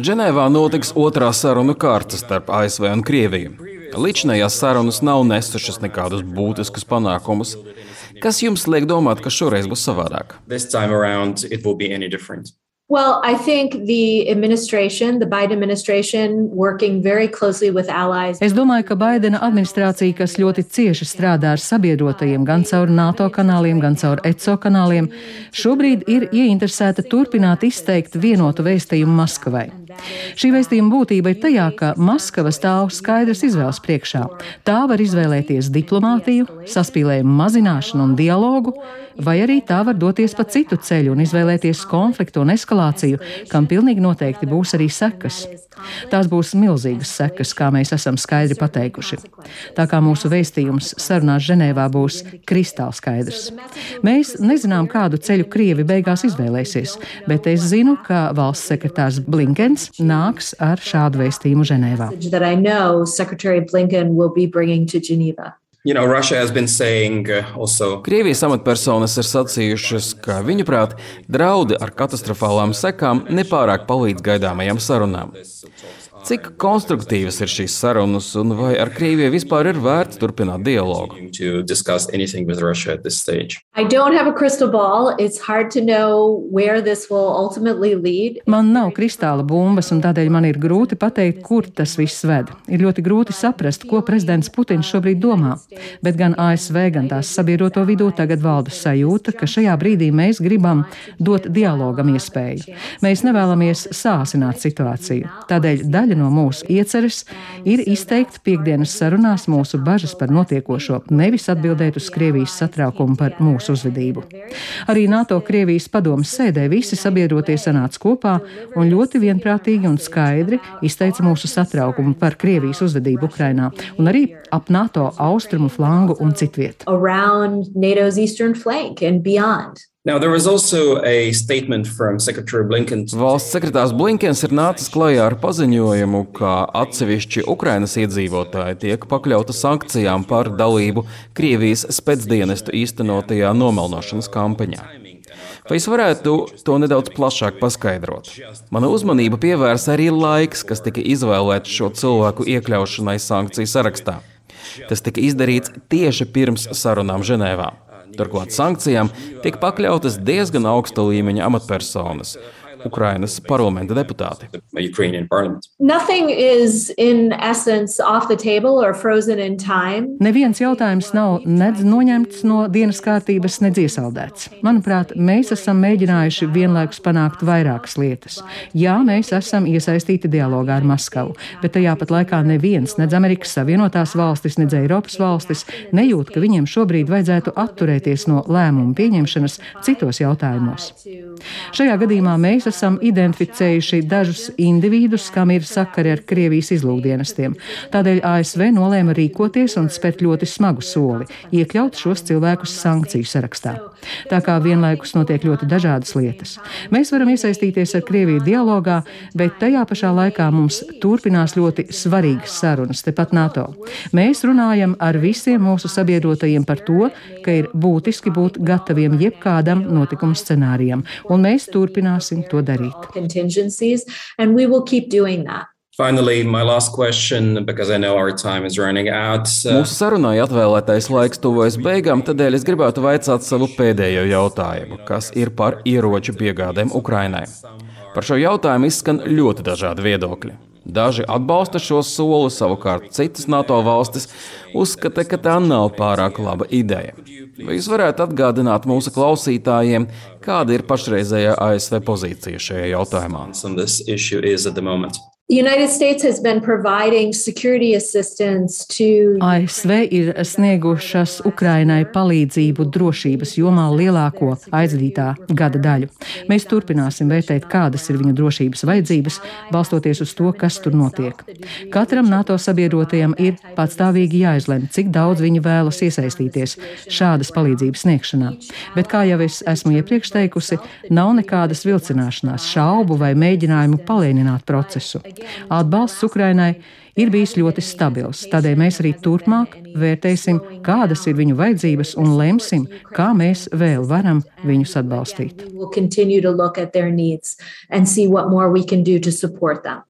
Ženēvā notiks otrā sarunu kārta starp ASV un Krieviju. Līdzinājās sarunas nav nesušas nekādus būtiskus panākumus. Kas jums liek domāt, ka šoreiz būs savādāk? Well, I think the administration, the Biden administration, working very closely with allies. Es domāju, ka Baidena administrācija, kas ļoti cieši strādā ar sabiedrotajiem gan caur NATO kanāliem, gan caur ECO kanāliem, šobrīd ir ieinteresēta turpināt izteikt vienotu vēstījumu Maskavai. Šī vēstījuma būtība ir tajā, ka Maskava stāv skaidrs izvēles priekšā. Tā var izvēlēties diplomātiju, saspīlējumu mazināšanu un dialogu, vai arī tā var doties pa citu ceļu un izvēlēties konfliktu un eskalāciju, kam pilnīgi noteikti būs arī sekas. Tās būs milzīgas sekas, kā mēs esam skaidri pateikuši. Tā kā mūsu vēstījums sarunās Ženēvā būs kristāli skaidrs. Mēs nezinām, kādu ceļu Krievi beigās izvēlēsies, bet es zinu, ka valsts sekretārs Blinkens nāks ar šādu vēstījumu Ženēvā. You know, saying, uh, also... Krievijas amatpersonas ir sacījušas, ka viņuprāt, draudi ar katastrofālām sekām nepārāk palīdz gaidāmajām sarunām. Cik konstruktīvas ir šīs sarunas, un vai ar Krieviju vispār ir vērts turpināt dialogu? Man nav kristāla bumbas, un tādēļ man ir grūti pateikt, kur tas viss ved. Ir ļoti grūti saprast, ko prezidents Putins šobrīd domā. Bet gan ASV, gan tās sabiedroto vidū tagad valda sajūta, ka šajā brīdī mēs gribam dot dialogam iespēju. Mēs nevēlamies sāsināt situāciju. Tādēļ daļa daļa no mūsu ieceres ir izteikt piekdienas sarunās mūsu bažas par notiekošo, nevis atbildēt uz Krievijas satraukumu par mūsu uzvedību. Arī NATO Krievijas padomas sēdē visi sabiedrotie sanāca kopā un ļoti vienprātīgi un skaidri izteica mūsu satraukumu par Krievijas uzvedību Ukrainā un arī ap NATO austrumu flangu un citviet. Now, Valsts sekretārs Blinkens ir nācis klajā ar paziņojumu, ka atsevišķi Ukrainas iedzīvotāji tiek pakļauti sankcijām par dalību Krievijas spēcdienestu īstenotajā nomelnošanas kampaņā. Vai es varētu to nedaudz plašāk paskaidrot? Mana uzmanība pievērsa arī laiks, kas tika izvēlēts šo cilvēku iekļaušanai sankciju sarakstā. Tas tika izdarīts tieši pirms sarunām Ženēvā. Turklāt sankcijām tiek pakļautas diezgan augsta līmeņa amatpersonas. Ukrainas parlamenta deputāti. Neviens jautājums nav nedz noņemts no dienas kārtības, nedz iesaldēts. Manuprāt, mēs esam mēģinājuši vienlaikus panākt vairākas lietas. Jā, mēs esam iesaistīti dialogā ar Maskavu, bet tajā pat laikā neviens, nedz Amerikas Savienotās valstis, nedz Eiropas valstis nejūt, ka viņiem šobrīd vajadzētu atturēties no lēmumu pieņemšanas citos jautājumos. Šajā gadījumā mēs esam identificējuši dažus individus, kam ir sakari ar Krievijas izlūkdienestiem. Tādēļ ASV nolēma rīkoties un spērt ļoti smagu soli - iekļaut šos cilvēkus sankciju sarakstā. Tā kā vienlaikus notiek ļoti dažādas lietas. Mēs varam iesaistīties ar Krieviju dialogā, bet tajā pašā laikā mums turpinās ļoti svarīgas sarunas tepat NATO. Mēs runājam ar visiem mūsu sabiedrotajiem par to, ka ir būtiski būt gataviem jebkādam notikuma scenārijam, un mēs turpināsim to darīt. Finally, my last question, because I know our time is running out. Uh... Mūsu sarunai atvēlētais laiks tuvojas beigām, tādēļ es gribētu vaicāt savu pēdējo jautājumu, kas ir par ieroču piegādēm Ukrainai. Par šo jautājumu izskan ļoti dažādi viedokļi. Daži atbalsta šo soli, savukārt citas NATO valstis uzskata, ka tā nav pārāk laba ideja. Vai jūs varētu atgādināt mūsu klausītājiem, kāda ir pašreizējā ASV pozīcija šajā jautājumā? ASV ir sniegušas Ukrainai palīdzību drošības jomā lielāko aizdītā gada daļu. Mēs turpināsim vērtēt, kādas ir viņu drošības vajadzības, balstoties uz to, kas tur notiek. Katram NATO sabiedrotajam ir patstāvīgi jāizlemj, cik daudz viņi vēlas iesaistīties šādas palīdzības sniegšanā. Bet, kā jau es esmu iepriekš teikusi, nav nekādas vilcināšanās, šaubu vai mēģinājumu palēnināt procesu. Atbalsts Ukrainai ir bijis ļoti stabils, tādēļ mēs arī turpmāk vērtēsim, kādas ir viņu vajadzības un lemsim, kā mēs vēl varam viņus atbalstīt.